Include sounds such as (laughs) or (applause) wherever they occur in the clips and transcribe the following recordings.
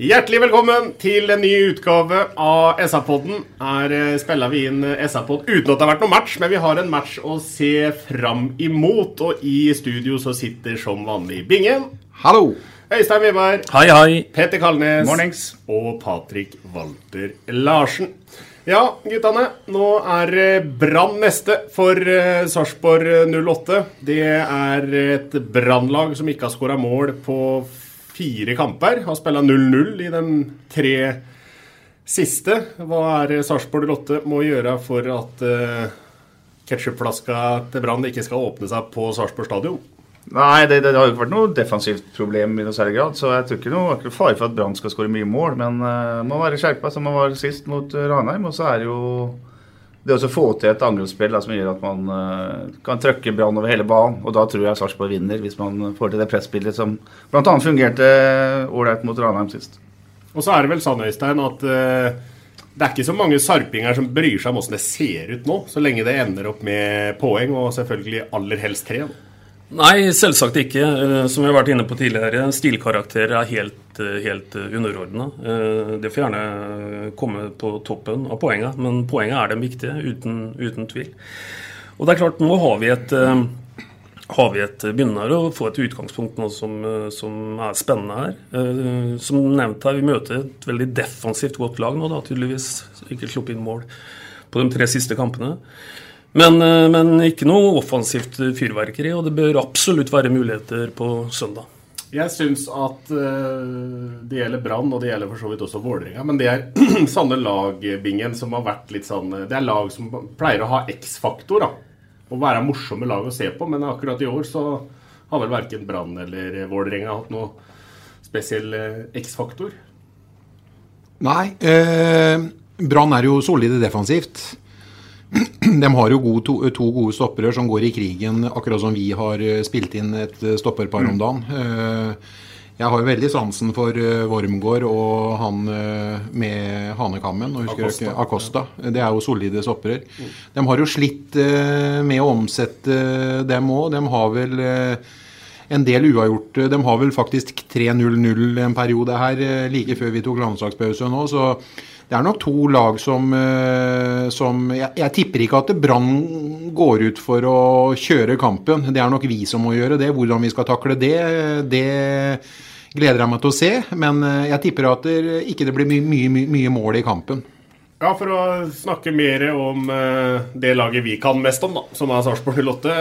Hjertelig velkommen til en ny utgave av SA-podden. Her eh, spiller vi inn SA-pod uten at det har vært noen match, men vi har en match å se fram imot. Og i studio så sitter som vanlig Bingen. Hallo! Øystein Weberg. Hei, hei. Petter Kalnes. Mornings. Og Patrik Walter Larsen. Ja, guttene. Nå er det Brann neste for eh, Sarpsborg 08. Det er et Brannlag som ikke har skåra mål på fire kamper. Har spilla 0-0 i de tre siste. Hva er Sarpsborg 08 må gjøre for at uh, ketsjupflaska til Brann ikke skal åpne seg på Sarpsborg stadion? Nei, det, det har jo ikke vært noe defensivt problem i noe særlig grad. Så jeg tror ikke noe akkurat fare for at Brann skal skåre mye mål. Men uh, må være skjerpa som man var sist mot uh, Ranheim. Og så er det jo det å få til et angrepsspill som gjør at man uh, kan trøkke Brann over hele banen. Og da tror jeg Sarpsborg vinner, hvis man får til det presspillet som bl.a. fungerte ålreit mot Ranheim sist. Og så er det vel sånn, Øystein, at uh, det er ikke så mange sarpinger som bryr seg om hvordan det ser ut nå, så lenge det ender opp med poeng, og selvfølgelig aller helst tre. Da. Nei, selvsagt ikke. Eh, Som vi har vært inne på tidligere, stilkarakter er helt, eh, helt underordna. Det får gjerne komme på toppen av poenget, men poenget er det viktige, uten, uten tvil. Og det er klart, nå har vi et eh, har vi et, begynner å få et utgangspunkt nå som, eh, som er spennende her. Eh, Som nevnt her, vi møter et veldig defensivt godt lag nå, da, tydeligvis. Ikke sluppet inn mål på de tre siste kampene. Men, eh, men ikke noe offensivt fyrverkeri, og det bør absolutt være muligheter på søndag. Jeg syns at uh, det gjelder Brann, og det gjelder for så vidt også Vålerenga. Men det er (clears throat) sanne lagbingen som har vært litt sånn Det er lag som pleier å ha X-faktor, da. Å være morsomme lag å se på. Men akkurat i år så har vel verken Brann eller Vålerenga hatt noe spesiell X-faktor. Nei. Eh, Brann er jo solide defensivt. (clears throat) De har jo gode, to, to, gode stoppere som går i krigen, akkurat som vi har spilt inn et stopperpar om dagen. Eh, jeg har jo veldig sansen for eh, Wormgård og han eh, med hanekammen. Acosta. Acosta. Det er jo solide stoppere. De har jo slitt med å omsette dem òg. De har vel en del uavgjort. De har vel faktisk 3-0-0 en periode her, like før vi tok landslagspause nå. så det er nok to lag som, som jeg, jeg, tipper ikke at Brann går ut for å kjøre kampen. Det er nok vi som må gjøre det. Hvordan vi skal takle det, det gleder jeg meg til å se. Men jeg tipper at det ikke blir mye, mye, mye mål i kampen. Ja, For å snakke mer om det laget vi kan mest om, da, som er Sarpsborg 08,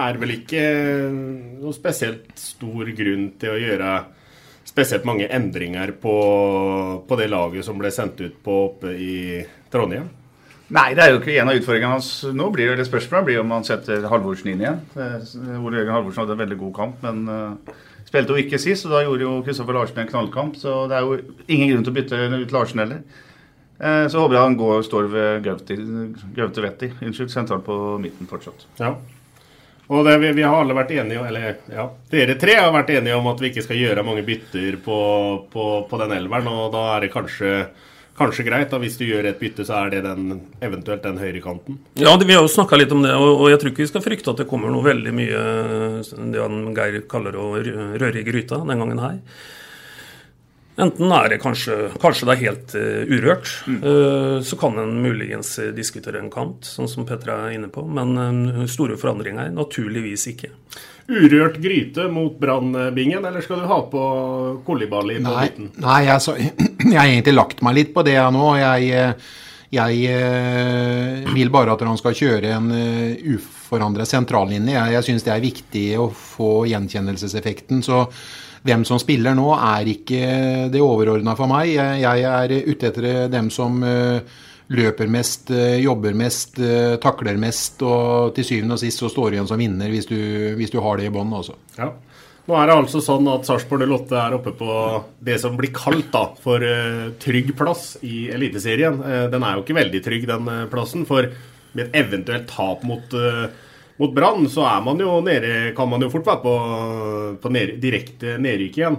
er vel ikke noe spesielt stor grunn til å gjøre spesielt mange endringer på, på, det laget som ble sendt ut på oppe i Trondheim? Nei, det er jo ikke en av utfordringene hans nå. blir det Spørsmålet blir om han setter Halvorsen inn igjen. Ole Jørgen Halvorsen hadde en veldig god kamp, men uh, spilte jo ikke sist. Og da gjorde jo Kristoffer Larsen en knallkamp, så det er jo ingen grunn til å bytte ut Larsen heller. Uh, så håper jeg han går, står ved Gaute Vetti, unnskyld, sentralt på midten fortsatt. Ja. Og det, vi, vi, har alle vært enige eller ja, dere tre har vært enige om at vi ikke skal gjøre mange bytter på, på, på den elveren. Og da er det kanskje kanskje greit. da Hvis du gjør et bytte, så er det den, eventuelt den høyrekanten. Ja, det, vi har jo snakka litt om det, og, og jeg tror ikke vi skal frykte at det kommer noe veldig mye det han Geir kaller å røre i gryta den gangen her. Enten er det kanskje, kanskje det er helt uh, urørt. Eh, så kan en muligens eh, diskutere en kant, sånn som Petter er inne på. Men uh, store forandringer naturligvis ikke. Urørt gryte mot Brannbingen, eller skal du ha på Kolibali på Nei, midten? nei jeg, så, (clears throat) jeg har egentlig lagt meg litt på det jeg nå. Jeg, jeg vil bare at han skal kjøre en uh, uforandret sentrallinje. Jeg, jeg syns det er viktig å få gjenkjennelseseffekten. Så hvem som spiller nå, er ikke det overordna for meg. Jeg, er ute etter dem som eh, løper mest, eh, jobber mest, eh, takler mest, og til syvende og sist så står du igjen som vinner hvis du, hvis du har det i bånn. Altså. Ja. Nå er det altså sånn at Sarpsborg 08 er oppe på det som blir kalt da, for trygg plass i Eliteserien. Den er jo ikke veldig trygg, den plassen. For med et eventuelt tap mot, uh, mot Brann, så er man jo nede, kan man jo fort være på, på ned, direkte nedrykk igjen.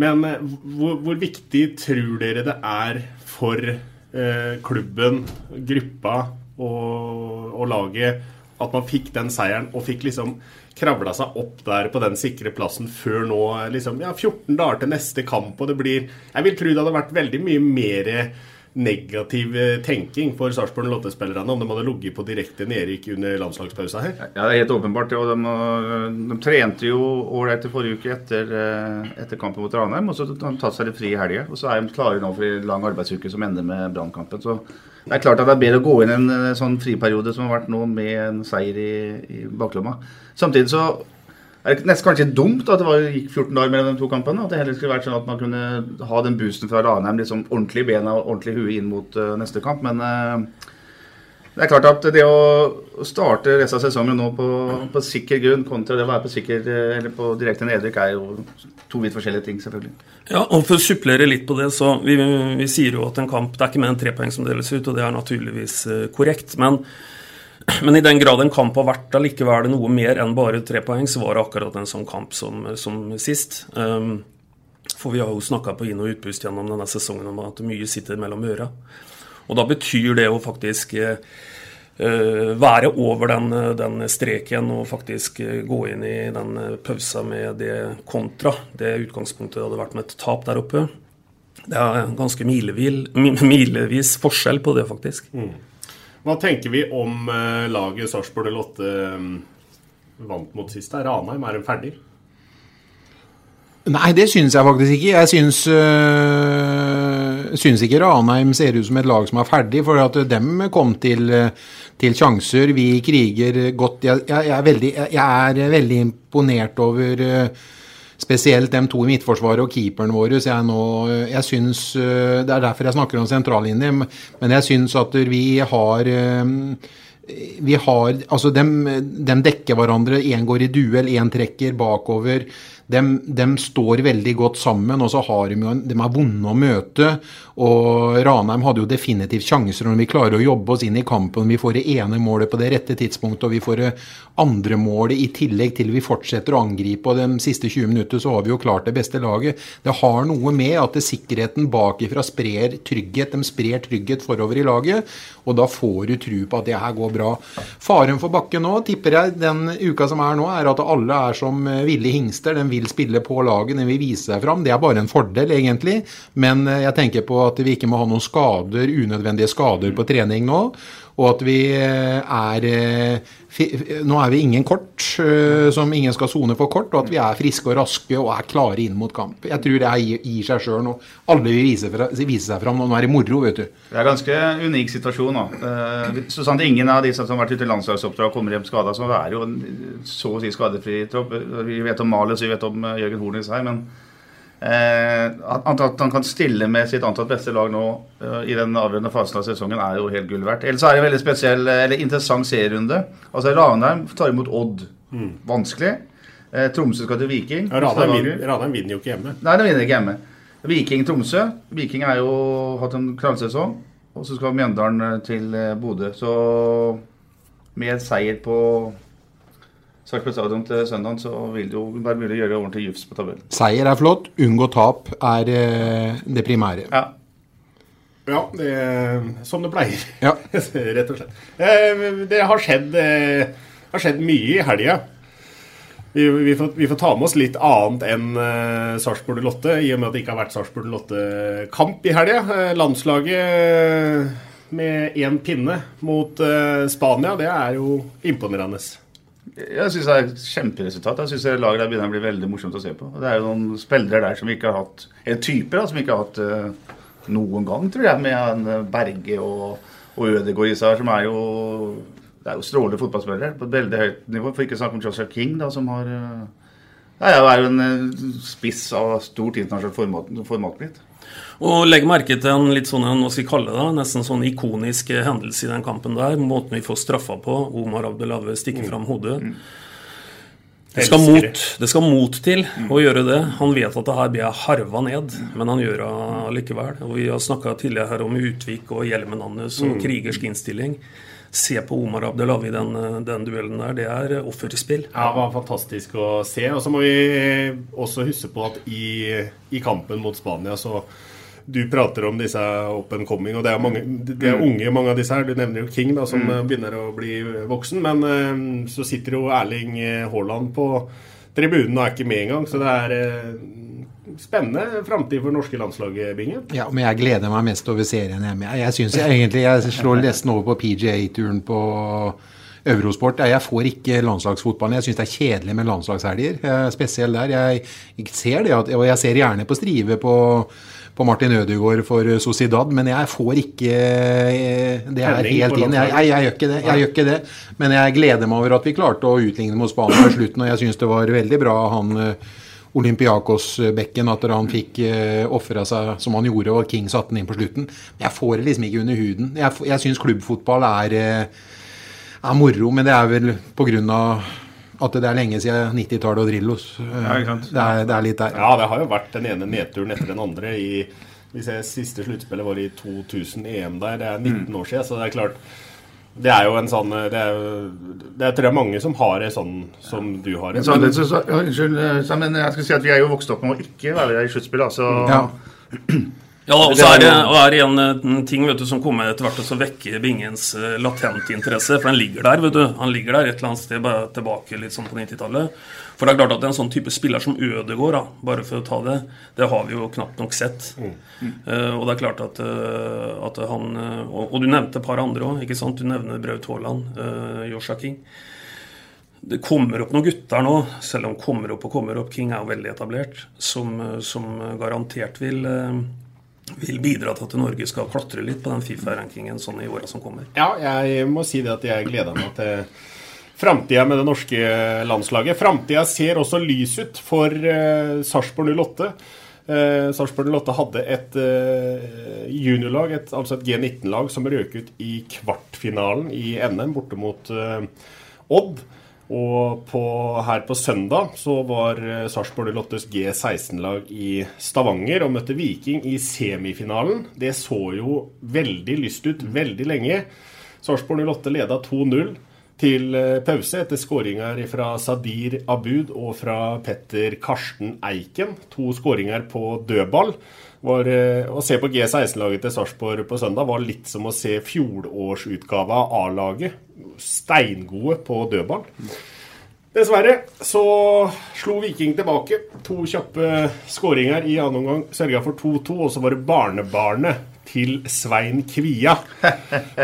Men eh, hvor, hvor viktig tror dere det er for eh, klubben, gruppa og, og laget at man fikk den seieren og fikk liksom kravla seg opp der på den sikre plassen før nå liksom, ja, 14 dager til neste kamp, og det blir Jeg vil tro det hadde vært veldig mye mer negativ eh, tenking for Sarpsborg 08-spillerne om de hadde ligget på direkte nedrykk under landslagspausa her. Ja, det er helt åpenbart. Ja. de, de trente jo ålreit i forrige uke etter, eh, etter kampen mot Ranheim. Og så har de tatt seg litt fri i helga. Og så er de klare nå for en lang arbeidsuke som ender med Brannkampen. Så det er klart at det er bedre å gå inn en eh, sånn friperiode som har vært nå, med en seier i, i baklomma. Samtidig så er det nesten kanskje dumt at det var, gikk 14 dager mellom de to kampene. At det heller skulle vært sånn at man kunne ha den boosten fra Ranheim liksom ordentlig i bena og ordentlig i huet inn mot uh, neste kamp. Men uh, det er klart at det å starte resten av sesongen nå på, på sikker grunn kontra det å være på sikker eh, eller på direkte nedrykk, er jo to vidt forskjellige ting, selvfølgelig. Ja, og For å supplere litt på det, så vi, vi sier jo at en kamp det er ikke mer enn tre poeng som deles ut, og det er naturligvis korrekt. Men, (clears throat) men i den grad en kamp har vært allikevel noe mer enn bare tre poeng, så var det akkurat en sånn kamp som, som sist. Um, for vi har jo snakka på inn- og utpust gjennom denne sesongen om at mye sitter mellom øra. Og da betyr det å faktisk eh, være over den, den streken og faktisk eh, gå inn i den eh, pausa med det kontra det utgangspunktet hadde vært med et tap der oppe. Det er ganske milevis forskjell på det, faktisk. Hva tenker vi om eh, laget Sarpsborg 08 eh, vant mot sist? Ranheim er de ferdig? Nei, det syns jeg faktisk ikke. Jeg syns, øh, syns ikke Ranheim ser ut som et lag som er ferdig, for at dem kom til, øh, til sjanser. Vi kriger godt. Jeg, jeg, jeg, er, veldig, jeg er veldig imponert over øh, spesielt dem to i midtforsvaret og keeperen vår. Jeg, nå, jeg syns, øh, det er derfor jeg snakker om sentrallinje, men jeg syns at vi har øh, vi har, altså dem, dem dekker hverandre, én går i duell, én trekker bakover. Dem, de, står veldig godt sammen, og så har de jo de er vonde å møte. Og Ranheim hadde jo definitivt sjanser når vi klarer å jobbe oss inn i kampen. Vi får det ene målet på det rette tidspunktet, og vi får det andre målet i tillegg til vi fortsetter å angripe. Og de siste 20 minutter så har vi jo klart det beste laget. Det har noe med at sikkerheten bakifra sprer trygghet. De sprer trygghet forover i laget, og da får du tro på at det her går bra. Faren for Bakke nå, tipper jeg den uka som er nå, er at alle er som ville hingster. De vil spille på laget, den vil vise seg fram. Det er bare en fordel, egentlig. Men eh, jeg tenker på at vi ikke må ha noen skader, unødvendige skader på trening nå. Og at vi eh, er eh, Nå er vi ingen kort, eh, som ingen skal sone for kort. Og at vi er friske og raske og er klare inn mot kamp. Jeg tror det gir, seg sjøl nå. Alle vil vise, fra, vise seg fram. Nå er det moro, vet du. Det er en ganske unik situasjon. da. Eh, Så sant ingen av disse som har vært ute i landslagsoppdrag kommer hjem skada, så det er jo en så å si skadefri tropp. Vi vet om Males, vi vet om eh, Jørgen Hornis her, men at, at han kan stille med sitt antatt beste lag nå eh, i den avgjørende fasen av sesongen, er jo helt gull verdt. Ellers er det en veldig spesiell, eh, eller interessant serierunde. Altså Ranheim tar imot Odd. Vanskelig. Eh, Tromsø skal til Viking. Ja, Ranheim vinner, jo ikke hjemme. Nei, de vinner ikke hjemme. Viking-Tromsø. Viking har jo hatt en knallsesong. Og så skal Mjøndalen eh, til eh, Bodø. Så med seier på Sarpsborg stadion til søndag, så vil det jo være mulig å gjøre ordentlig jufs på tabellen. Seier er flott, unngå tap er eh, det primære. Ja. Ja, det, som det pleier. (laughs) Ja. Rett og slett. Eh, Det har skjedd, eh, har skjedd mye i helga. Vi, vi, får, vi får ta med oss litt annet enn Sarpsborg Lotte, i og med at det ikke har vært Sarpsborg Lotte-kamp i helga. Landslaget med én pinne mot Spania, det er jo imponerende. Jeg syns det er et kjemperesultat. Jeg synes laget der begynner å bli veldig morsomt å se på. Det er jo noen spillere der som ikke har hatt En typer da, som ikke har hatt uh, noen gang, tror jeg, med en eh, Berge og, og Ødegaard i seg, som er jo Det er jo strålende fotballspillere på et veldig høyt nivå. For ikke å snakke om Joshua King, da, som har uh, Det er jo en eh, spiss av stort internasjonalt format, format blitt. Og legg merke til en litt sånn, hva skal vi kalle det, nesten sånn ikonisk hendelse i den kampen der. Måten vi får straffa på. Omar Abdelave stikker fram hodet. Det skal, mot, det skal mot til å gjøre det. Han vet at det her blir harva ned, men han gjør det likevel. Og Vi har snakka tidligere her om Utvik og hjelmen hans og Mm. krigersk innstilling. Se på Omar Abdelave i den, den duellen der. Det er offerspill. Ja, det var fantastisk å se. Og så må vi også huske på at i, i kampen mot Spania så Du prater om disse up and coming, og det er, mange, det er unge, mange av disse her. Du nevner jo King, da, som Mm. eh, begynner å bli voksen. Men eh, så sitter jo Erling eh, Haaland på tribunen og er ikke med engang. Så det er eh, spennende framtid for norske landslaget, Bingen. Ja, men jeg gleder meg mest over serien hjemme. Jeg, jeg syns egentlig jeg slår nesten over på PGA-turen på Eurosport. Jeg får ikke landslagsfotballen. Jeg syns det er kjedelig med landslagshelger. Er Spesielt der. Jeg, ser det, og jeg ser gjerne på strive på, på Martin Ødegaard for Sociedad, men jeg får ikke eh, Det er helt inn. Jeg, jeg, jeg, gjør ikke det. Jeg gjør ikke det. Men jeg gleder meg over at vi klarte å utligne mot Spania i slutten, og jeg syns det var veldig bra han eh, Olympiakos-bekken at han fikk uh, ofra seg som han gjorde, og King satte den inn på slutten. Men jeg får det liksom ikke under huden. Jeg, jeg syns klubbfotball er, eh, er moro, men det er vel pga. at det er lenge siden 90-tallet og Drillos. Eh, Ja, det, er, det er litt der. Ja, det har jo vært den ene nedturen etter den andre i hvis jeg, Siste sluttspillet var i 2000 EM der. Det er 19 år siden, så det er klart Det er jo en sånn Det er jeg Det er, tror jeg mange som har det sånn som du har det. Men så, så, unnskyld, eh, så, men jeg skulle si at vi er jo vokst opp med å ikke være i sluttspill. Altså, Ja. Ja, og så er det, og er det en eh, ting vet du, som kommer etter hvert og så vekker Bingens eh, latentinteresse. For den ligger der. vet du. Han ligger der et eller annet sted tilbake litt sånn på 90-tallet. For det er klart at en sånn type spiller som Ødegaard, da, bare for å ta det, det har vi jo knapt nok sett. Eh, og det er klart at, uh, at han og, og du nevnte et par andre òg. Du nevner Braut Haaland, uh, Joshua King. Det kommer opp noen gutter nå, selv om kommer opp og kommer opp, King er jo veldig etablert, som, som garantert vil, eh, vil bidra til at Norge skal klatre litt på den Fifa-rankingen sånn i åra som kommer. Ja, jeg må si det at jeg gleder meg til framtida med det norske landslaget. Framtida ser også lys ut for uh, Sarpsborg 08. Uh, Sarpsborg 08 hadde et eh, juniorlag, et, altså et G19-lag, som røk ut i kvartfinalen i NM borte mot eh, Odd. Og på, her på søndag så var uh, Sarpsborg 08s G16-lag i Stavanger og møtte Viking i semifinalen. Det så jo veldig lyst ut veldig lenge. Sarpsborg 08 leda 2-0 til eh, pause etter skåringer fra Sadir Abud og fra Petter Karsten Eiken. To skåringer på dødball. Var, eh, å se på G16-laget til Sarpsborg på søndag var litt som å se fjorårsutgava av A-laget. Steingode på dødball. Dessverre så slo Viking tilbake. To kjappe skåringer i annen omgang sørga for 2-2. Og så var det barnebarnet til Svein Kvia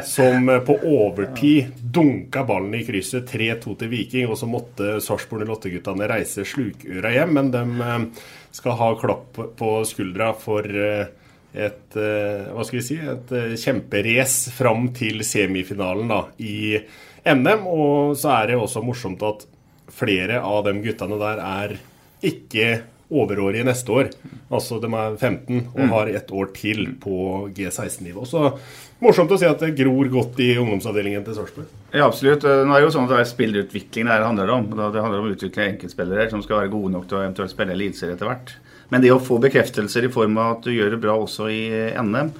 som på overtid dunka ballen i krysset 3-2 til Viking. Og så måtte Sarpsborg 08-guttene reise slukøra hjem, men de eh, skal ha klapp på skuldra for eh, et eh, hva skal vi si, et kjemperace fram til semifinalen da, i NM. Og så er det også morsomt at flere av de guttene der er ikke overårige neste år. Altså de er 15 og Mm. har ett år til på G16-nivå. Så morsomt å se at det gror godt i ungdomsavdelingen til Sarpsborg. Ja, absolutt. Eh, Nå er det jo sånn at det er spillerutvikling det her handler om. Det handler om å utvikle enkeltspillere som skal være gode nok til å eventuelt spille eliteserie etter hvert. Men det å få bekreftelser i form av at du gjør det bra også i NM eh,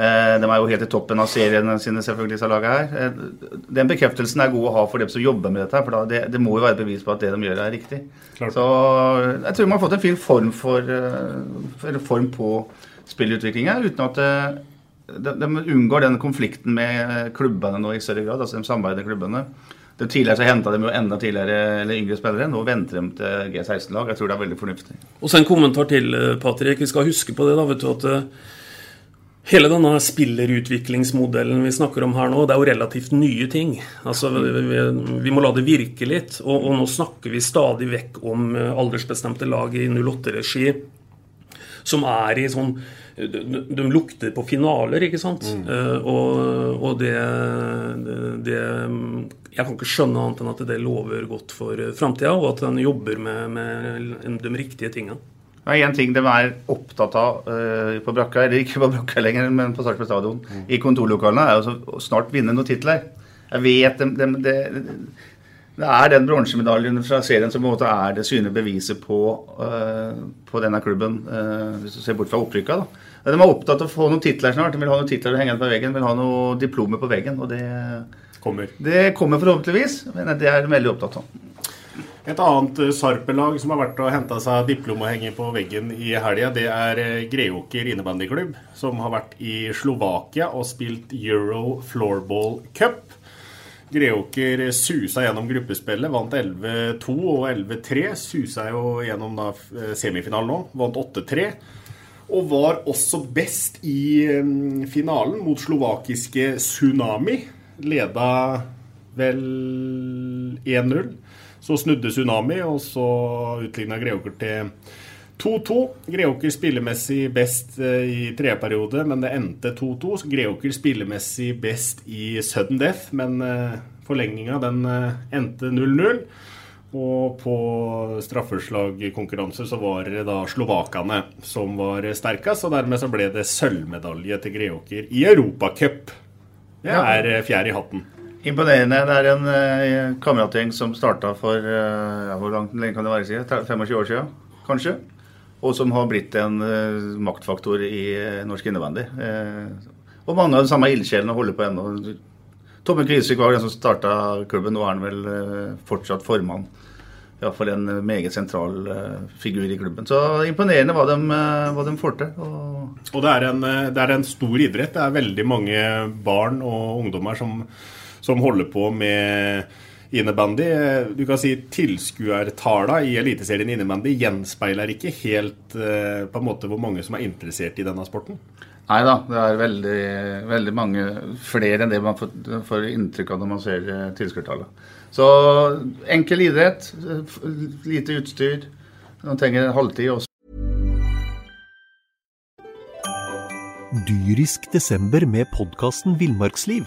De er jo helt i toppen av seriene sine, selvfølgelig, disse lagene her. Eh, Den bekreftelsen er god å ha for dem som jobber med dette. her, For da, det, det må jo være bevis på at det de gjør, er riktig. Klart. Så jeg tror man har fått en fin form, for, eh, for, form på spillutviklinga, uten at de, de unngår den konflikten med klubbene nå i større grad. altså de samarbeidende klubbene. Det tidligere så henta de jo enda tidligere eller yngre spillere. Nå venter de til G16-lag. Jeg tror det er veldig fornuftig. Og så en kommentar til, eh, Patrick. Vi skal huske på det, da, vet du, at eh, hele denne spillerutviklingsmodellen vi snakker om her nå, det er jo relativt nye ting. Altså, vi, vi, må la det virke litt. Og, og, nå snakker vi stadig vekk om eh, aldersbestemte lag i 08-regi som er i sånn de, de, lukter på finaler, ikke sant? Mm. Uh, og, og det, det, Jeg kan ikke skjønne annet enn at det lover godt for framtida, og at den jobber med, med de riktige tingene. Det er én ting de er opptatt av uh, på brakka, eller ikke på brakka lenger, men på Sarpsborg stadion, mm. i kontorlokalene, er å snart vinne noen titler. Jeg vet de, de, de, det er den bronsemedaljen fra serien som på en måte er det synlige beviset på, uh, på denne klubben, uh, hvis du ser bort fra opprykka. da. De er opptatt av å få noen titler snart. De vil ha noen titler å henge på veggen, de vil ha noen diplomer på veggen. og det kommer. Det kommer forhåpentligvis, men det er de veldig opptatt av. Et annet eh, Sarpe-lag som har vært og henta seg diplom og henge på veggen i helga, det er Greåker innebandyklubb, som har vært i Slovakia og spilt Euro Floorball Cup. Greåker susa gjennom gruppespillet, vant 11-2 og 11-3. Susa jo gjennom da eh, semifinalen òg, vant 8-3. Og var også best i mm, finalen mot slovakiske Tsunami. Leda vel 1-0. Så snudde Tsunami, og så utligna Greåker til 2-2. Greåker spillemessig best eh, i tredje periode, men det endte 2-2. Greåker spillemessig best i sudden death, men eh, forlenginga den eh, endte 0-0. Og på straffeslagkonkurranse så var det da slovakene som var sterkest, og dermed så ble det sølvmedalje til Greåker i Europacup. Det er fjær i hatten. Imponerende. Det er en uh, kameratgjeng som starta for uh, Hvor langt lenge kan det være siden? 25 år siden, kanskje? og som har blitt en uh, maktfaktor i uh, norsk innebandy. Og mange av de samme ildsjelene holder på ennå. Tomme Kvisvik var den som starta klubben. Nå er han vel fortsatt formann. Iallfall en meget sentral figur i klubben. Så imponerende hva de, hva de får til. Og, og det, er en, det, er en, stor idrett. Det er veldig mange barn og ungdommer som, som holder på med innebandy. Du kan si tilskuertallene i Eliteserien innebandy gjenspeiler ikke helt uh, på en måte hvor mange som er interessert i denne sporten? Nei da, det er veldig, veldig, mange flere enn det man får, får inntrykk av når man ser uh, tilskuertallet. Så enkel idrett, lite utstyr. Man trenger en halvtid også. Dyrisk desember med podkasten Villmarksliv.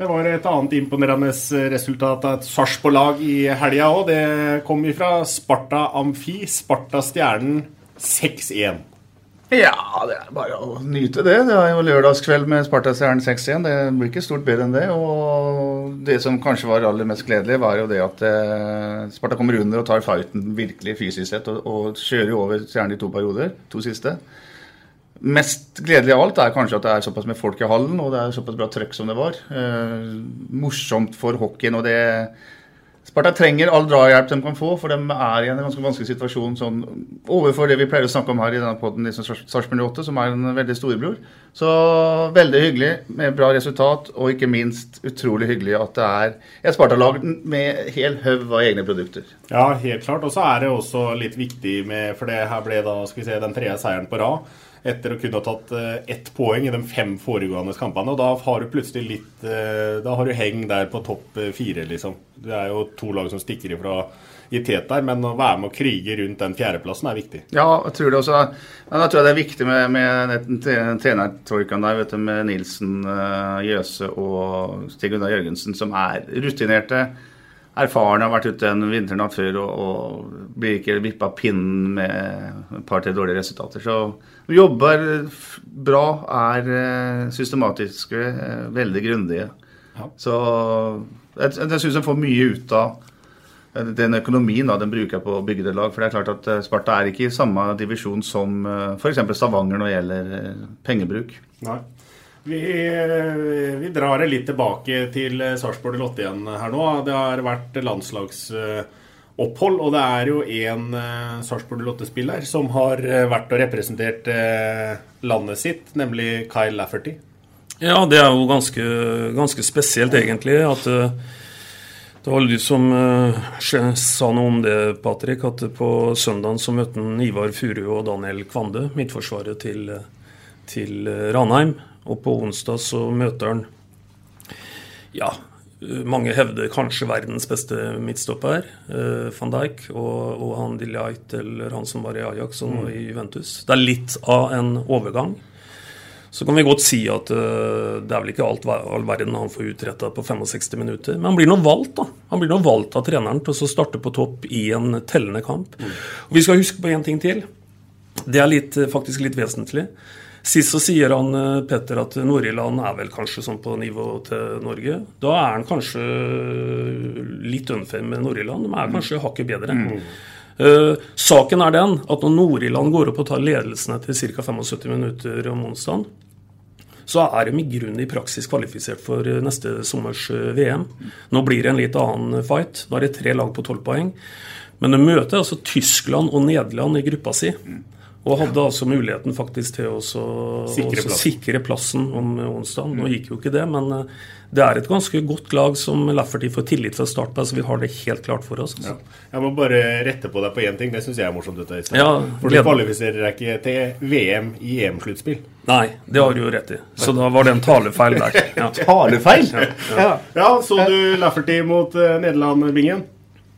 Det var et annet imponerende resultat av et Sarpsborg-lag i helga òg. Det kom ifra Sparta Amfi. Sparta Stjernen 6-1. Ja, det er bare å nyte det. Det er jo lørdagskveld med Sparta Stjernen 6-1. Det blir ikke stort bedre enn det. Og det som kanskje var aller mest gledelig, var jo det at eh, Sparta kommer under og tar fighten virkelig fysisk sett, og, og kjører jo over Stjernen i to perioder, to siste. Mest gledelig av alt er kanskje at det er såpass med folk i hallen, og det er såpass bra trøkk som det var. Eh, morsomt for hockeyen. og det Sparta trenger all drahjelp de kan få, for de er i en ganske vanskelig situasjon sånn, overfor det vi pleier å snakke om her i denne poden, liksom Sarpsborg 8, som er en veldig storebror. Så veldig hyggelig med bra resultat, og ikke minst utrolig hyggelig at det er et Sparta-lag med hel haug av egne produkter. Ja, helt klart. Og så er det også litt viktig med For det her ble da, skal vi se, den tredje seieren på rad etter å kunne ha tatt eh, ett poeng i de fem foregående kampene. Og da har du plutselig litt eh, Da har du heng der på topp eh, fire, liksom. Det er jo to lag som stikker ifra i tet der, men å være med å krige rundt den fjerdeplassen er viktig. Ja, jeg tror det også. Men jeg tror det er viktig med, med trenertroikaen der, vet du, med Nilsen, Jøse og Stig Gunnar Jørgensen, som er rutinerte erfarne, har vært ute en vinternatt før og, og blir ikke vippa pinnen med et par-tre dårlige resultater. Så jobber bra, er eh, systematiske, eh, veldig grundige. Ja. Så Jeg, jeg syns en får mye ut av eh, den økonomien da, den bruker på å bygge det lag. For det er klart at Sparta er ikke i samme divisjon som f.eks. Stavanger når det gjelder pengebruk. Nei. Vi, vi drar det litt tilbake til Sarpsborg Lotte igjen her nå. Det har vært landslagsopphold, og det er jo en Sarpsborg Lotte-spiller som har vært og representert landet sitt, nemlig Kyle Lafferty. Ja, det er jo ganske, ganske spesielt, egentlig. at uh, det var du som sa noe om det, Patrick. At på søndagen så møtte han Ivar Furu og Daniel Kvande, midtforsvaret til, til Ranheim. Og på onsdag så møter han ja, mange hevder kanskje verdens beste midtstopper, uh, van Dijk, og, og han Delight, eller han som var i Ajax, og nå mm. i Juventus. Det er litt av en overgang. Så kan vi godt si at uh, det er vel ikke alt all verden han får utretta på 65 minutter. Men han blir nå valgt da. Han blir nå valgt av treneren til å starte på topp i en tellende kamp. Mm. Og Vi skal huske på én ting til. Det er litt, faktisk litt vesentlig. Sist så sier han eh, Petter at Nord-Irland er vel kanskje sånn på nivå til Norge. Da er han kanskje litt unfair med Nord-Irland. De er kanskje hakket bedre. Mm. Uh, saken er den at når Nord-Irland går opp og tar ledelsene til ca. 75 minutter om onsdag, så er de i grunnen i praksis kvalifisert for eh, neste sommers VM. Nå blir det en litt annen fight. Da er det tre lag på tolv poeng. Men de møter altså Tyskland og Nederland i gruppa si. Og hadde altså muligheten faktisk til å sikre, plassen. sikre plassen om onsdag. Nå gikk jo ikke det, men eh, det er et ganske godt lag som Lafferty får tillit fra start på. så Vi har det helt klart for oss. Altså. Ja. Jeg må bare rette på deg på én ting. Det syns jeg er morsomt. Dette, ja, for du kvalifiserer deg ikke til VM i EM-sluttspill. Nei, det har du jo rett i. Så da var det en talefeil der. (laughs) Ja. talefeil? Ja. ja. Så du Lafferty mot uh, Nederland, Bingen?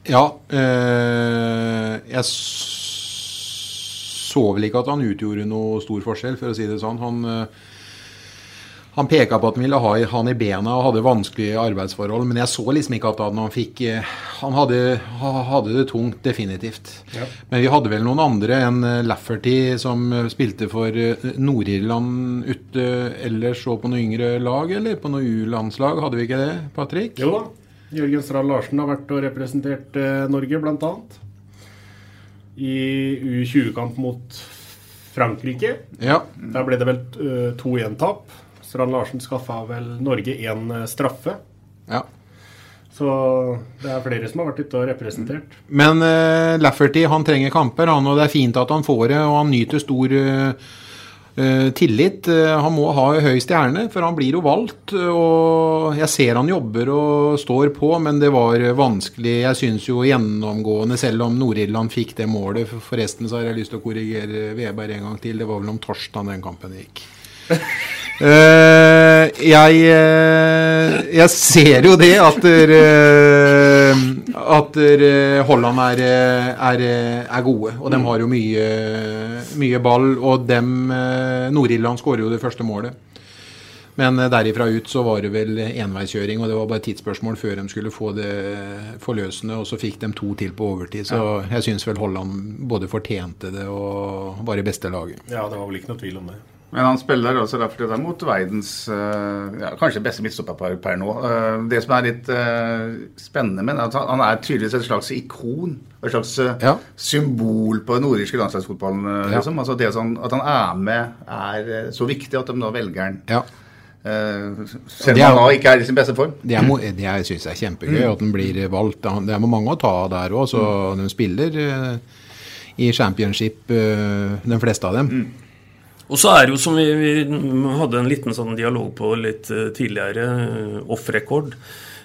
Ja. Øh, jeg så vel ikke at han utgjorde noe stor forskjell, for å si det sånn. Han, eh, han peka på at han ville ha han i bena og hadde vanskelige arbeidsforhold, men jeg så liksom ikke at han fikk eh, Han hadde, hadde det tungt, definitivt. Ja. Men vi hadde vel noen andre enn eh, Lafferty som spilte for Nord-Irland ute ellers og på noe yngre lag, eller på noe U-landslag, hadde vi ikke det, Patrick? Jo da. Jørgen Strand Larsen har vært og representert Norge, blant annet i U20-kamp mot Frankrike. Ja. Der ble det vel 2-1-tap. Eh, Strand Larsen skaffa vel Norge én eh, straffe. Ja. Så det er flere som har vært ute og representert. Men uh, Lafferty han trenger kamper, han, og det er fint at han får det. Og han nyter stor uh, tillit. Eh, han må ha høy stjerne, for han blir jo valgt. og Jeg ser han jobber og står på, men det var vanskelig. Jeg syns jo gjennomgående, selv om Nord-Irland fikk det målet Forresten så har jeg lyst til å korrigere Veberg en gang til. Det var vel om torsdag den kampen gikk. (laughs) Jeg, jeg, ser jo det at uh, At Holland er, er, er, gode. Og de har jo mye, mye ball. Og dem Nord-Irland skårer jo det første målet. Men derifra ut så var det vel enveiskjøring, og det var bare tidsspørsmål før de skulle få det forløsende. Og så fikk de to til på overtid. Så jeg syns vel Holland både fortjente det og var i beste laget. Ja, det var vel ikke noe tvil om det. Men han spiller også derfor det er mot verdens uh, ja, kanskje beste midtstopper per nå. Uh, det som er litt uh, spennende med at han er tydeligvis et slags ikon. Et slags ja. symbol på den nordiske landslagsfotballen. Ja. Liksom. Altså det sånn, at han er med, er så viktig at de da velger han. Ja. selv om han ikke er i sin beste form. Det, er, det jeg syns er kjempegøy mm. at han blir valgt. Det er mange å ta av der òg. Så mm. de spiller i championship, de fleste av dem. Mm. Og så er det jo som vi, vi, hadde en liten sånn dialog på litt eh, tidligere, eh, off-record.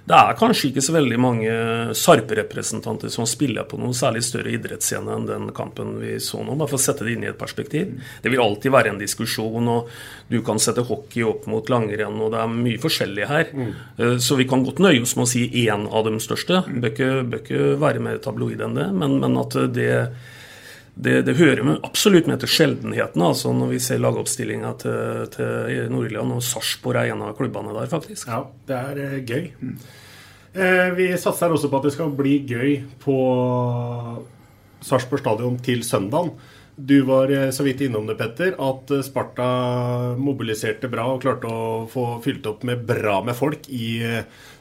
Det er kanskje ikke så veldig mange Sarpe-representanter som spiller på noe særlig større idrettsscene enn den kampen vi så nå, bare for å sette det inn i et perspektiv. Det vil alltid være en diskusjon, og du kan sette hockey opp mot langrenn, og det er mye forskjellig her. Mm. Eh, så vi kan godt nøye oss med å si én av de største. Bør ikke, bør ikke være mer tabloid enn det, men, men at det det, det, hører med, absolutt med til sjeldenhetene altså når vi ser lagoppstillinga til, til Nord-Irland. Og Sarpsborg er en av klubbene der, faktisk. Ja, det er eh, gøy. Eh, vi satser også på at det skal bli gøy på Sarpsborg stadion til søndagen. Du var eh, så vidt innom det, Petter, at Sparta mobiliserte bra og klarte å få fylt opp med bra med folk i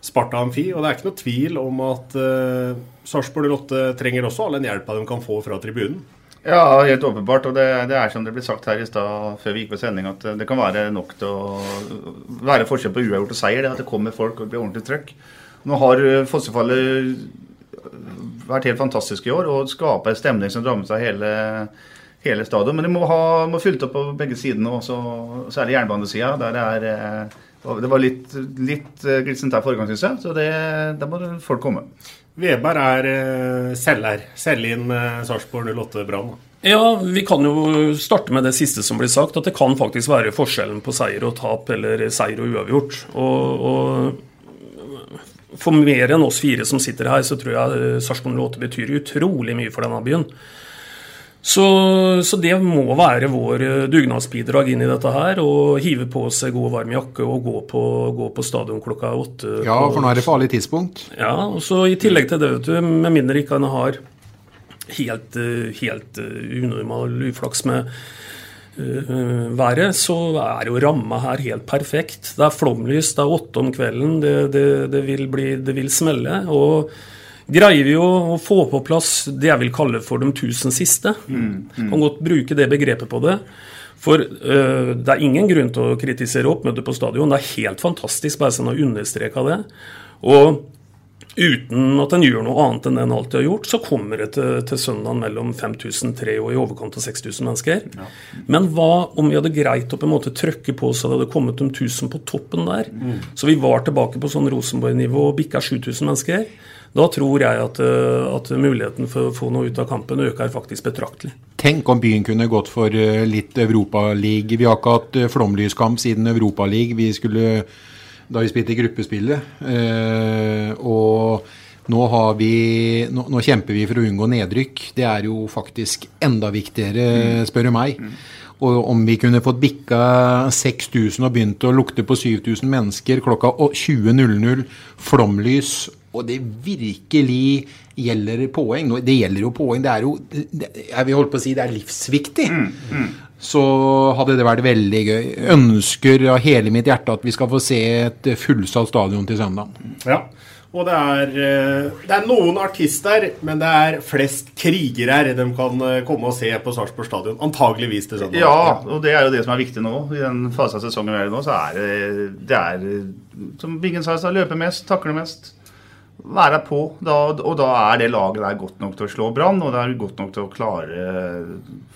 Sparta Amfi. Og det er ikke noe tvil om at uh, Sarpsborg 08 trenger også all den hjelpa de kan få fra tribunen. Ja, helt åpenbart. Og det, det er som det ble sagt her i stad før vi gikk på sending, at det kan være nok til å være forskjell på uavgjort og seier. Det at det kommer folk og blir ordentlig trøkk. Nå har Fossefallet vært helt fantastisk i år og skaper en stemning som drar med seg hele hele stadion. Men de må ha må fylt opp på begge sidene, og særlig er jernbanesida. Der det er eh, Det var litt, litt eh, glissent der forrige gang, syns jeg. Så det, der må folk komme. Veberg er eh, selger. Selge inn Sarpsborg 08 Brann. Ja, vi kan jo starte med det siste som blir sagt. At det kan faktisk være forskjellen på seier og tap, eller seier og uavgjort. Og, og for mer enn oss fire som sitter her, så tror jeg Sarpsborg 08 betyr utrolig mye for denne byen. Så, så, det må være vår eh, dugnadsbidrag inn i dette her. Å hive på seg god, varm jakke og gå på, gå på stadion klokka åtte. Ja, for nå er det farlig tidspunkt. Ja, og så i tillegg til det, vet du, med mindre ikke han har helt, eh, helt eh, unormal uflaks med uh, været, så er jo ramma her helt perfekt. Det er flomlys, det er åtte om kvelden, det, det, det, vil, bli, det vil smelle. og greier vi å få på plass det jeg vil kalle for de tusen siste. Mm, mm. Kan godt bruke det begrepet på det. For uh, det er ingen grunn til å kritisere oppmøtet på stadion. Det er helt fantastisk, bare sånn å understreke det. Og uten at en gjør noe annet enn det en alltid har gjort, så kommer det til, til søndagen mellom 5003 og i overkant av 6000 mennesker. Ja. Men hva om vi hadde greit å på en måte trøkke på så det hadde kommet de 1000 på toppen der? Mm. Så vi var tilbake på sånn Rosenborg-nivå og bikka 7000 mennesker. Da tror jeg at, eh, at, muligheten for å få noe ut av kampen øker faktisk betraktelig. Tenk om byen kunne gått for eh, litt Europaliga. Vi har ikke hatt eh, flomlyskamp siden Europaliga. Vi skulle da vi spilte gruppespillet. og nå, vi, nå, nå, kjemper vi for å unngå nedrykk. Det er jo faktisk enda viktigere, mm. spør du meg. Mm. Og om vi kunne fått bikka 6000 og begynt å lukte på 7000 mennesker klokka 20.00, flomlys og det virkelig gjelder poeng Det gjelder jo poeng. Det er jo Jeg vil holde på å si det er livsviktig. Mm, mm. Så hadde det vært veldig gøy. Ønsker av hele mitt hjerte at vi skal få se et fullsatt stadion til søndag. Ja. Og det er, eh, det er, noen artister, men det er flest krigere de kan eh, komme og se på Sarpsborg stadion. Antageligvis til søndag. Ja, og det er jo det som er viktig nå. I den fasen av sesongen vi er i nå, så er det, det er, som Bingen sa, løpe mest, takle mest være på. Da, og da er det laget der godt nok til å slå Brann, og det er godt nok til å klare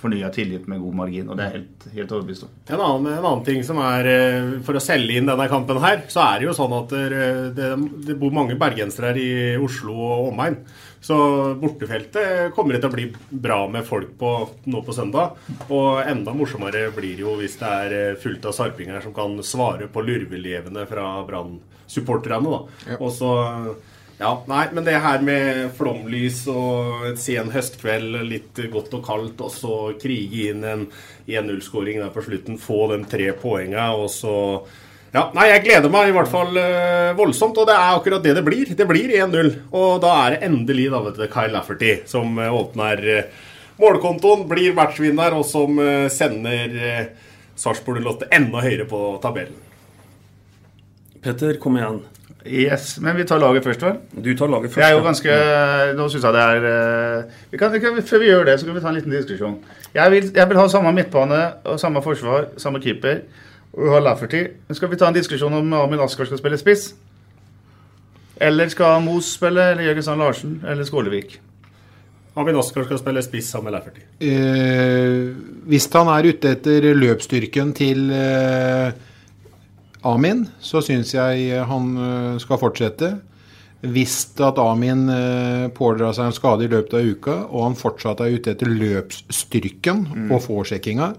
fornya tillit med god margin. Og det er helt, helt overbevist om. En annen, en annen, ting som er eh, For å selge inn denne kampen her, så er det jo sånn at det, det, det bor mange bergensere her i Oslo og omegn. Så bortefeltet kommer det til å bli bra med folk på nå på søndag. Og enda morsommere blir det jo hvis det er eh, fullt av sarpinger som kan svare på lurvelevene fra Brann-supporterne. Ja. Og så ja, nei, men det her med flomlys og en sen høstkveld, litt godt og kaldt, og så krige inn en 1-0-skåring der på slutten, få de tre poengene, og så ja, nei, Jeg gleder meg i hvert fall uh, voldsomt, og det er akkurat det det blir. Det blir 1-0. Og da er det endelig da, vet du, Kyle Lafferty som uh, åpner uh, målkontoen, blir matchvinner, og som sender uh, Sarpsborg Lotte enda høyere på tabellen. Petter, kom igjen. Yes, Men vi tar laget først, vel? Du tar laget først. Jeg er jo ganske, Nå syns jeg det er eh, vi kan, vi kan, Før vi gjør det, så kan vi ta en liten diskusjon. Jeg vil, jeg vil ha samme midtbane og samme forsvar, samme keeper. Og vi har Lafferty. Skal vi ta en diskusjon om Amund Askar skal spille spiss? Eller skal Moos spille, eller Jørgen Sand Larsen, eller Skålevik? Amin Askar skal spille spiss sammen med Lafferty. Eh, hvis han er ute etter løpsstyrken til eh, Amin, så syns jeg han eh, skal fortsette. Hvis at Amin eh, pådrar seg en skade i løpet av uka, og han fortsatt er ute etter løpsstyrken mm. og påsjekkinga,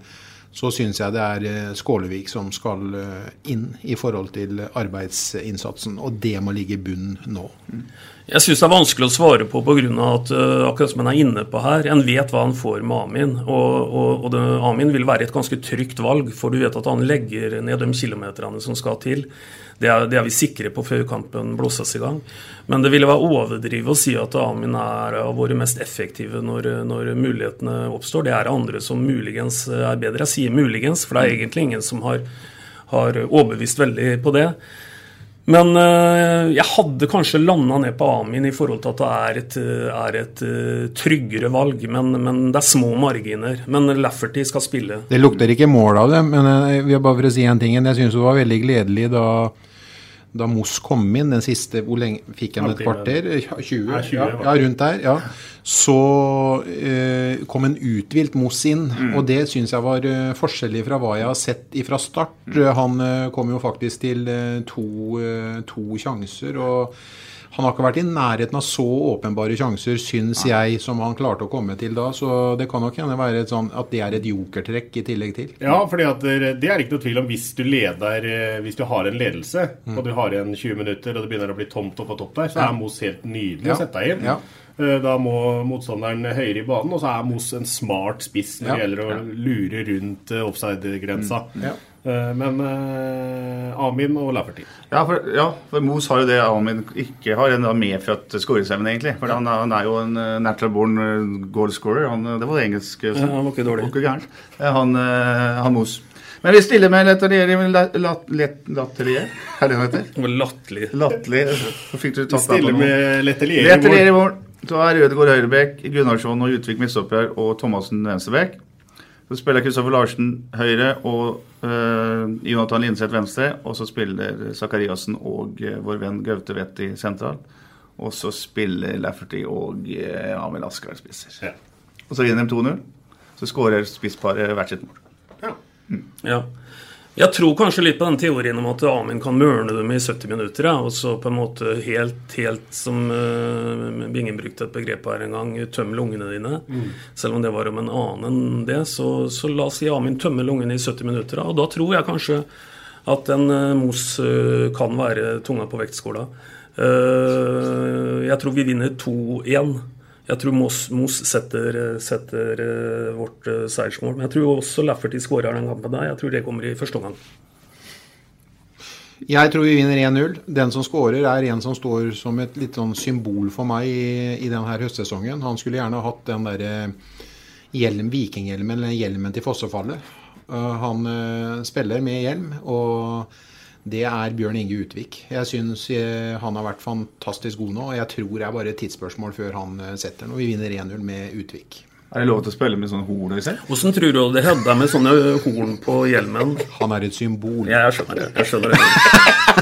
så syns jeg det er eh, Skålevik som skal eh, inn i forhold til arbeidsinnsatsen. Og det må ligge i bunnen nå. Jeg syns det er vanskelig å svare på pga. at uh, akkurat som en er inne på her, en vet hva han får med Amin. Og, og, og det, Amin vil være et ganske trygt valg, for du vet at han legger ned de kilometerne som skal til. Det er, det er, vi sikre på før kampen blåses i gang. Men det ville være overdrive å si at Amin er av våre mest effektive når, når, mulighetene oppstår. Det er andre som muligens er bedre. Jeg sier muligens, for det er egentlig ingen som har, har overbevist veldig på det. Men øh, jeg hadde kanskje landa ned på Amin i forhold til at det er et, er et uh, tryggere valg. Men, men, det er små marginer. Men Lafferty skal spille. Det lukter ikke mål av det, men jeg vil bare for å si en ting. Jeg syns det var veldig gledelig da da Moss kom inn, den siste Hvor lenge fikk han et kvarter? 20? Ja, ja rundt der. ja. Så eh, kom en uthvilt Moss inn, mm. og det syns jeg var uh, forskjellig fra hva jeg har sett fra start. Mm. Han uh, kom jo faktisk til uh, to, to sjanser. og han har ikke vært i nærheten av så åpenbare sjanser, syns jeg, som han klarte å komme til da. Så det kan nok gjerne være sånn at det er et jokertrekk i tillegg til. Ja, fordi det er ikke noe tvil om hvis du leder Hvis du har en ledelse, mm. og du har igjen 20 minutter, og det begynner å bli tomt opp på topp der, så er Moss helt nydelig ja. å sette deg inn. Ja. Eh, da må motstanderen høyere i banen, og så er Moss en smart spiss når det ja. gjelder å lure rundt eh, offside-grensa. Mm. Ja. Eh, men uh, Amin og Lafferty. Ja, ja, for Mos har jo det Amin ikke har, en medfødt skåringsevne, egentlig. For han, han, er jo en uh, natural born goal scorer. Han, det var det engelske. Ja, han var ikke dårlig. Var ikke Han, han Mos. Men vi stiller med Letelier Latelier? Er det det heter? Latterlig. Latterlig. Vi stiller med Letelier i mål. Så er Rødegård høyrebekk, Gunnarsson og Utvik midtstopper og Thomassen venstrebekk. Så spiller Kristoffer Larsen høyre og uh, Jonathan Linseth venstre. Og så spiller Sakariassen og uh, vår venn Gaute Vetti sentral. Og så spiller Lafferty og uh, Amil Asker spisser. Ja. Og så vinner de 2-0. Så skårer spissparet hvert sitt mål. Ja. Mm. ja. Jeg tror kanskje litt på den teorien om at Amin kan mørne dem i 70 minutter. Ja, og så på en måte helt, helt som uh, Bingen brukte et begrep her en gang, tømme lungene dine. Mm. Selv om det var om en annen enn det, så, så la oss si Amin tømme lungene i 70 minutter. Ja, og da tror jeg kanskje at en uh, Mos uh, kan være tunga på vektskåla. Jeg tror vi vinner 2-1. Jeg tror Moss, Moss setter, setter, eh, vårt uh, seiersmål. Men jeg tror også Lafferty skårer den kampen der. Jeg tror det kommer i første omgang. Jeg tror vi vinner 1-0. Den som skårer, er en som står som et litt sånn symbol for meg i, i denne høstsesongen. Han skulle gjerne hatt den derre hjelm, vikinghjelmen, eller hjelmen til fossefallet. Uh, han uh, spiller med hjelm. og det er Bjørn Inge Utvik. Jeg syns eh, han har vært fantastisk god nå. og Jeg tror det er bare et tidsspørsmål før han eh, setter den. Og vi vinner 1-0 med Utvik. Er det lov til å spille med sånne horn? Hvordan tror du det hedda med sånne horn på hjelmen? Han er et symbol. Ja, jeg skjønner det. Jeg skjønner det.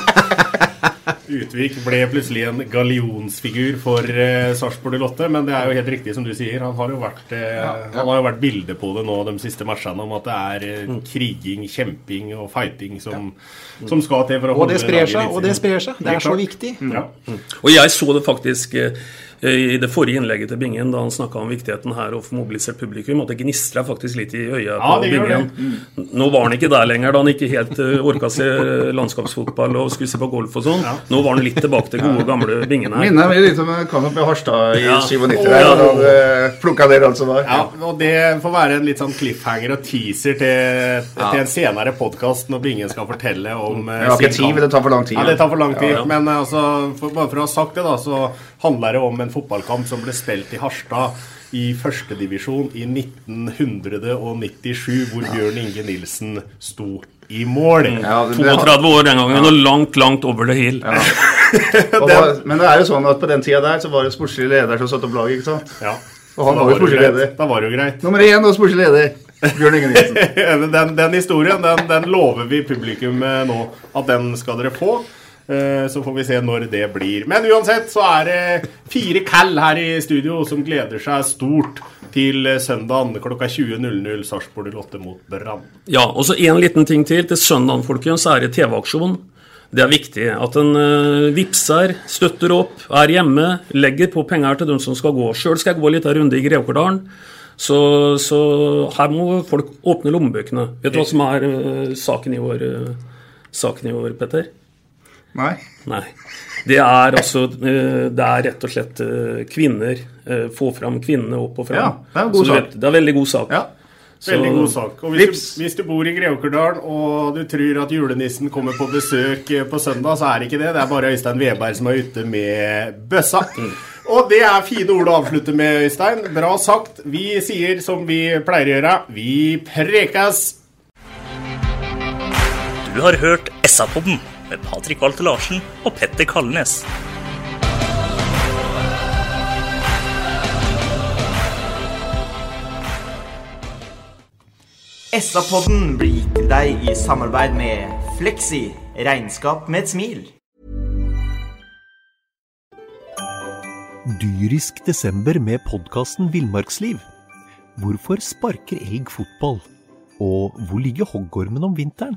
Utvik ble plutselig en gallionsfigur for eh, Sarpsborg Lotte, men det er jo helt riktig som du sier. Han har jo vært, eh, ja, ja. Han har jo vært bilde på det nå de siste matchene om at det er uh, kriging, kjemping og fighting som, ja. som skal til for å og holde det sprer seg, Og det sprer seg. Det er så viktig. Mm. Og jeg så det faktisk i det forrige innlegget til Bingen, da han snakka om viktigheten her og få mobilisert publikum, at det gnistra faktisk litt i øya på Bingen. Mm. Nå var han ikke der lenger, da han ikke helt uh, orka se landskapsfotball og skulle se på golf og sånn. Ja. Nå var han litt tilbake til gode, gamle Bingen her. Minner meg litt om kamp i Harstad i ja. 97, der, da han plukka ned alt som var. Ja, og det får være en litt sånn cliffhanger og teaser til, til en senere podkast når Bingen skal fortelle om uh, ikke tid, det tar for lang tid. Ja, det tar for lang tid. Men altså, for, bare for å ha sagt det, da, så handler det om en fotballkamp som ble spilt i Harstad i førstedivisjon i 1997, hvor Bjørn Inge Nilsen sto i mål. Ja, 32 år den gangen, og langt, langt over the hill. Ja. (laughs) var, men det er jo sånn at på den tida der så var det sportslig leder som satte opp laget, ikke sant? Ja. Og han var jo sportslig leder. Da var det jo greit. Nummer én og sportslig leder. Bjørn Inge Nilsen. (laughs) den, den, historien den, den lover vi publikum eh, nå at den skal dere få. Eh, så får vi se når det blir. Men uansett så er det fire kall her i studio som gleder seg stort til søndagen klokka 20.00 Sarpsborg 08 mot Brann. Ja, og så en liten ting til. Til søndagen, folkens, er det TV-aksjon. Det er viktig at en uh, vipser, støtter opp, er hjemme, legger på penger til dem som skal gå. Sjøl skal jeg gå litt liten runde i Greåkerdalen. Så, så her må folk åpne lommebøkene. Vet du hva som er uh, saken, i år, uh, saken i år, Petter? Nei. Nei. Det er altså Det er rett og slett kvinner. få fram kvinnene opp og fram. Ja, det er en god sak. Vet, det er veldig god sak. Ja. Veldig god sak. Og hvis du, hvis du, bor i Greåkerdal og du tror at julenissen kommer på besøk på søndag, så er det ikke det. Det er bare Øystein Veberg som er ute med bøssa. Mm. Og det er fine ord å avslutte med, Øystein. Bra sagt. Vi sier som vi pleier å gjøre. Vi prekes! Du har hørt SA-podden med Patrik Walter Larsen og Petter Kalnes. SA-podden blir gitt til deg i samarbeid med Fleksi regnskap med et smil. dyrisk desember med podkasten Villmarksliv. Hvorfor sparker elg fotball? Og hvor ligger hoggormen om vinteren?